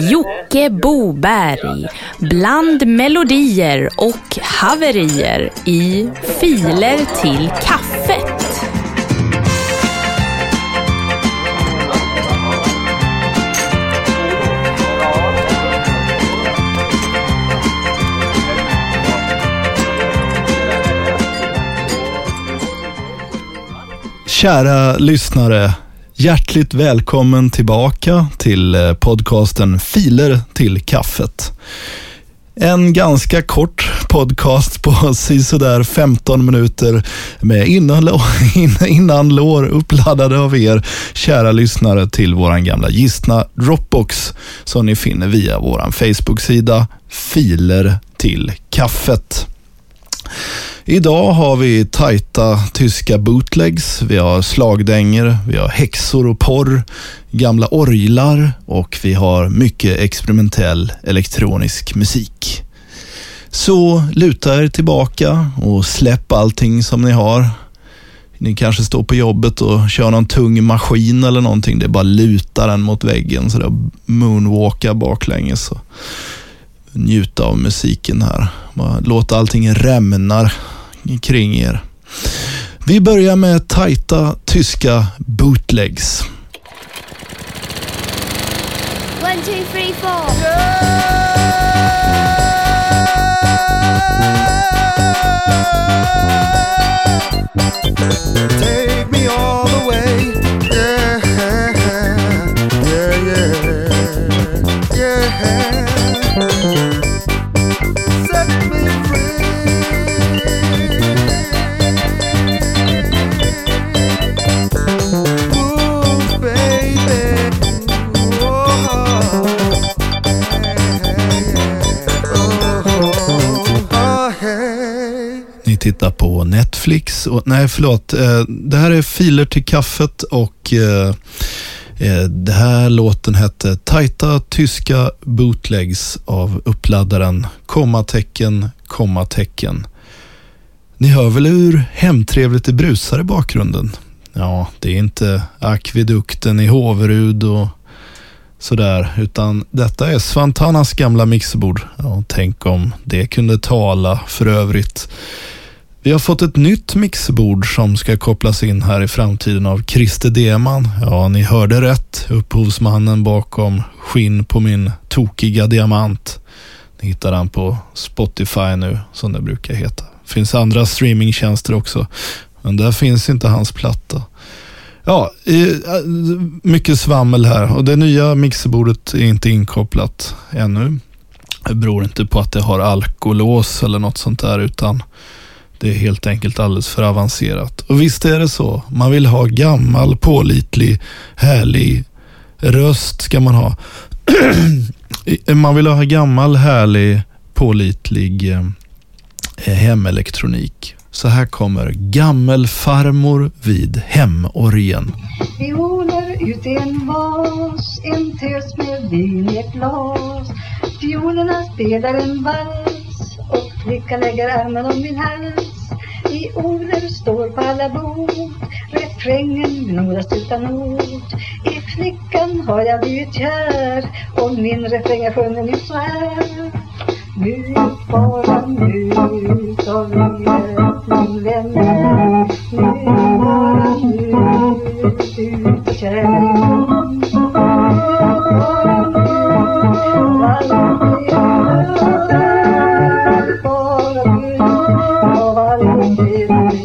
Jocke Boberg bland melodier och haverier i Filer till kaffet. Kära lyssnare, hjärtligt välkommen tillbaka till eh, podcasten Filer till kaffet. En ganska kort podcast på sådär 15 minuter med innanlår, innanlår uppladdade av er kära lyssnare till våran gamla gistna Dropbox som ni finner via våran Facebook-sida Filer till kaffet. Idag har vi tajta tyska bootlegs, vi har slagdänger, vi har häxor och porr, gamla orglar och vi har mycket experimentell elektronisk musik. Så luta er tillbaka och släpp allting som ni har. Ni kanske står på jobbet och kör någon tung maskin eller någonting. Det är bara luta den mot väggen så det moonwalka baklänges och njuta av musiken här. Bara låt allting rämna kring er. Vi börjar med tajta tyska bootlegs. One, two, three, four. Take me all Netflix. Och, nej, förlåt. Eh, det här är Filer till kaffet och eh, eh, det här låten hette Tajta tyska bootlegs av uppladdaren kommatecken, kommatecken. Ni hör väl hur hemtrevligt det brusar i bakgrunden? Ja, det är inte akvedukten i Håverud och sådär, utan detta är Svantanas gamla mixerbord. Ja, tänk om det kunde tala för övrigt. Vi har fått ett nytt mixerbord som ska kopplas in här i framtiden av Christer Deman. Ja, ni hörde rätt. Upphovsmannen bakom Skinn på min tokiga diamant. Ni hittar han på Spotify nu, som det brukar heta. finns andra streamingtjänster också, men där finns inte hans platta. Ja, eh, mycket svammel här och det nya mixerbordet är inte inkopplat ännu. Det beror inte på att det har alkolås eller något sånt där utan det är helt enkelt alldeles för avancerat. Och visst är det så. Man vill ha gammal, pålitlig, härlig röst ska man ha. man vill ha gammal, härlig, pålitlig eh, hemelektronik. Så här kommer Gammelfarmor vid hemorgen. Fioler ut i en vas, en tös med vin i ett glas. Fiolerna spelar en vals och flickan lägger armen om min hals. I orden står på alla bord, refrängen gnodas utan ord. I flickan har jag blivit kär och min refräng jag sjunger nu så här. Nu, bara nu, så livet min vän. Nu, bara nu, ut och kärlek.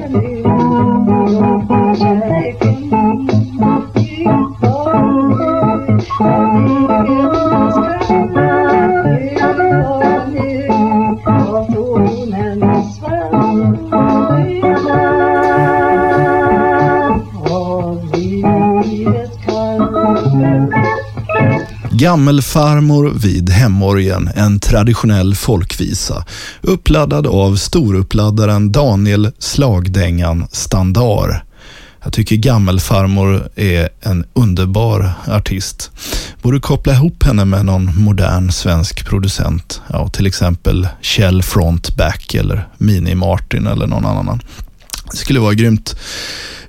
var nu Gammelfarmor vid hemorgen, en traditionell folkvisa uppladdad av storuppladdaren Daniel Slagdängan-Standar. Jag tycker Gammelfarmor är en underbar artist. Borde koppla ihop henne med någon modern svensk producent. Ja, till exempel Kjell Frontback eller Mini Martin eller någon annan. Det skulle vara grymt.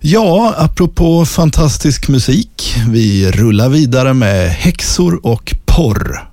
Ja, apropå fantastisk musik. Vi rullar vidare med häxor och porr.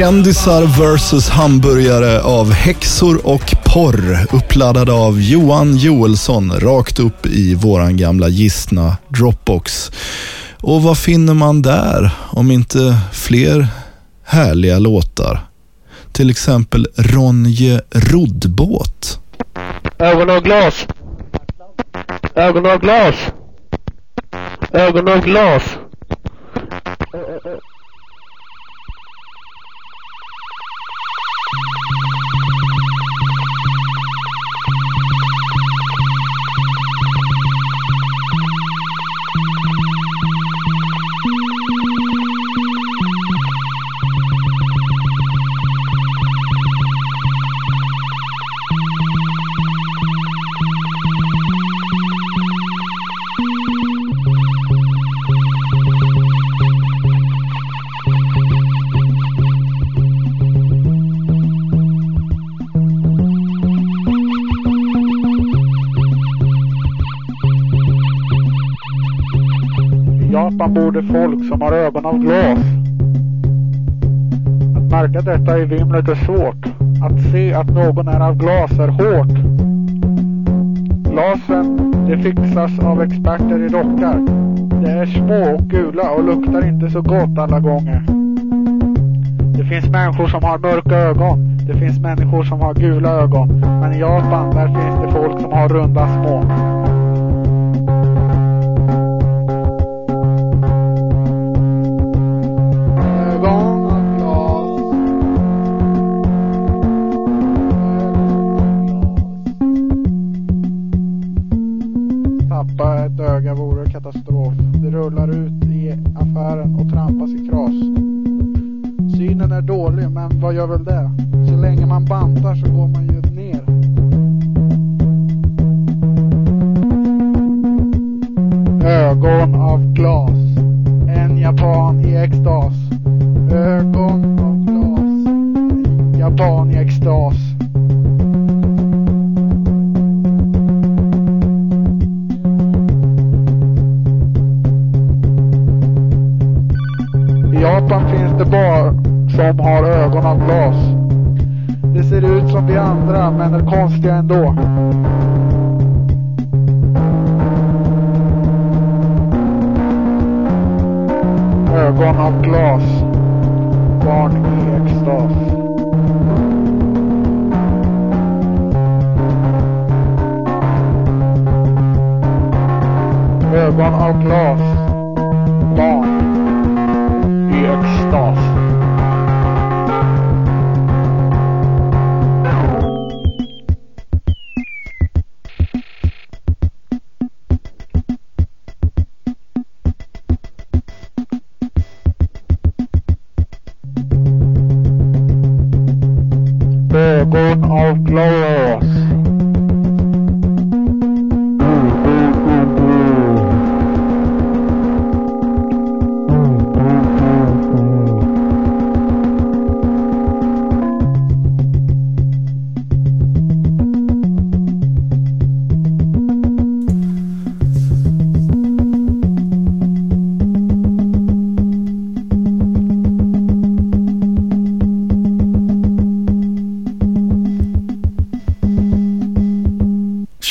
Kändisar vs hamburgare av häxor och porr Uppladdad av Johan Joelsson rakt upp i våran gamla gistna Dropbox. Och vad finner man där om inte fler härliga låtar? Till exempel Ronje Roddbåt. Ögon och glas. Ögon och glas. Ögon och glas. Som har ögon av glas. Att Märka detta i vimlet är svårt. Att se att någon är av glas är hårt. Glasen, det fixas av experter i rockar. De är små och gula och luktar inte så gott alla gånger. Det finns människor som har mörka ögon. Det finns människor som har gula ögon. Men i Japan, där finns det folk som har runda små. Tappa ett öga vore katastrof. Det rullar ut i affären och trampas i kras. Synen är dålig, men vad gör väl det? Så länge man bantar så går man ju ner. Ögon av glas. En japan i extas. Ögon av glas. En japan i extas. Inte bara som har ögon av glas. Det ser ut som vi andra, men är konstiga ändå. Ögon av glas. Barn i extas. Ögon av glas.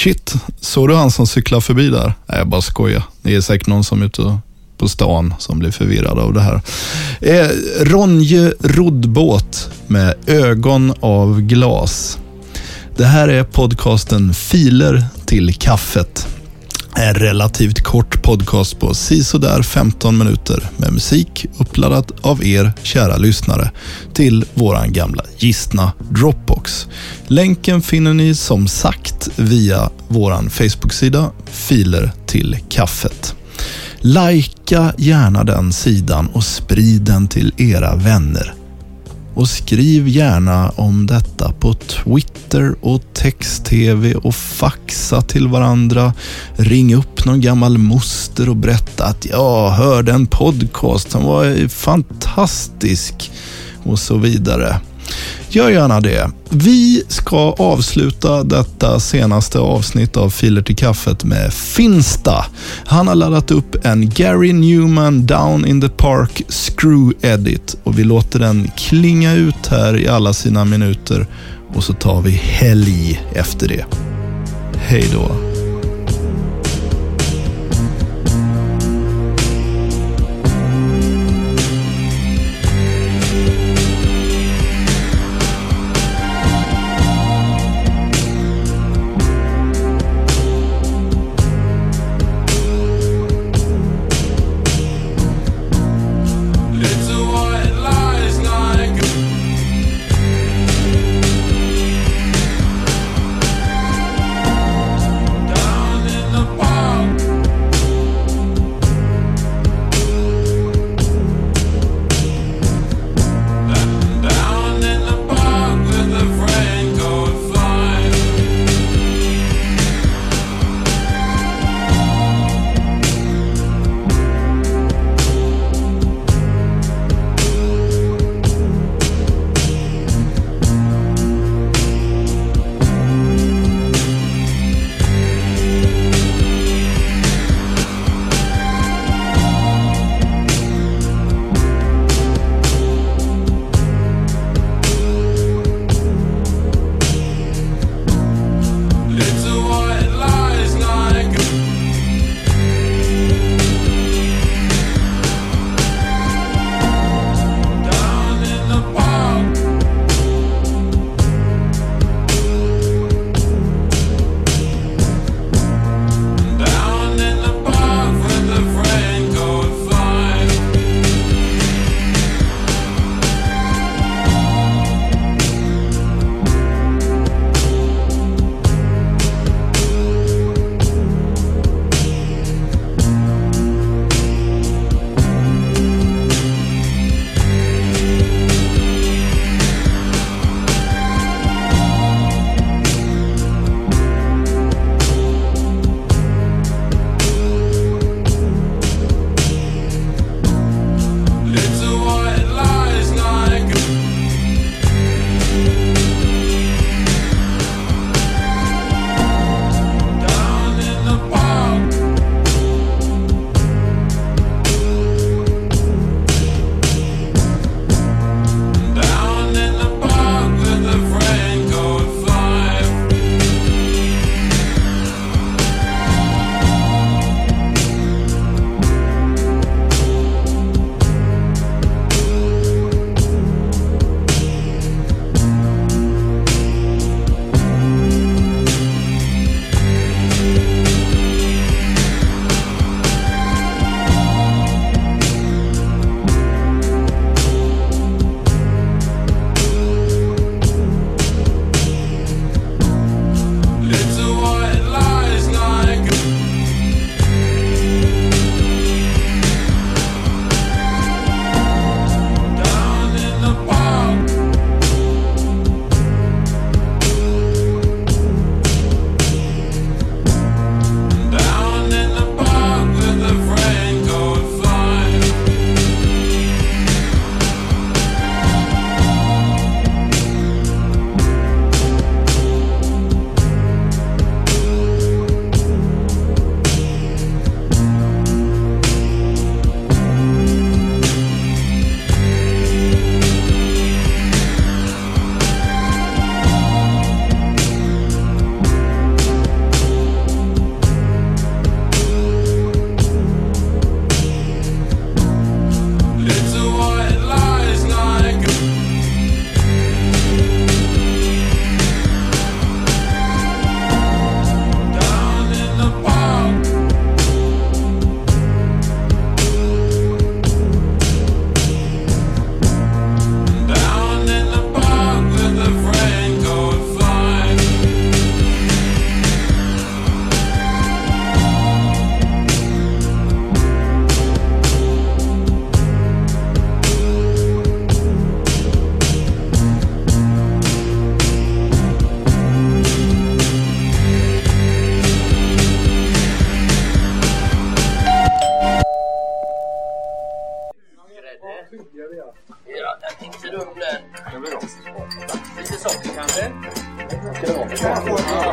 Shit, såg du han som cyklar förbi där? Nej, jag bara skojar. Det är säkert någon som är ute på stan som blir förvirrad av det här. Eh, Ronje roddbåt med ögon av glas. Det här är podcasten Filer till kaffet. En relativt kort podcast på sisådär 15 minuter med musik uppladdat av er kära lyssnare till våran gamla gistna Dropbox. Länken finner ni som sagt via våran Facebook-sida Filer till kaffet. Lajka gärna den sidan och sprid den till era vänner. Och skriv gärna om detta på Twitter och text-tv och faxa till varandra. Ring upp någon gammal moster och berätta att jag hörde en podcast som var fantastisk och så vidare. Gör gärna det. Vi ska avsluta detta senaste avsnitt av Filer till kaffet med Finsta. Han har laddat upp en Gary Newman Down in the Park Screw Edit och vi låter den klinga ut här i alla sina minuter och så tar vi helg efter det. Hej då.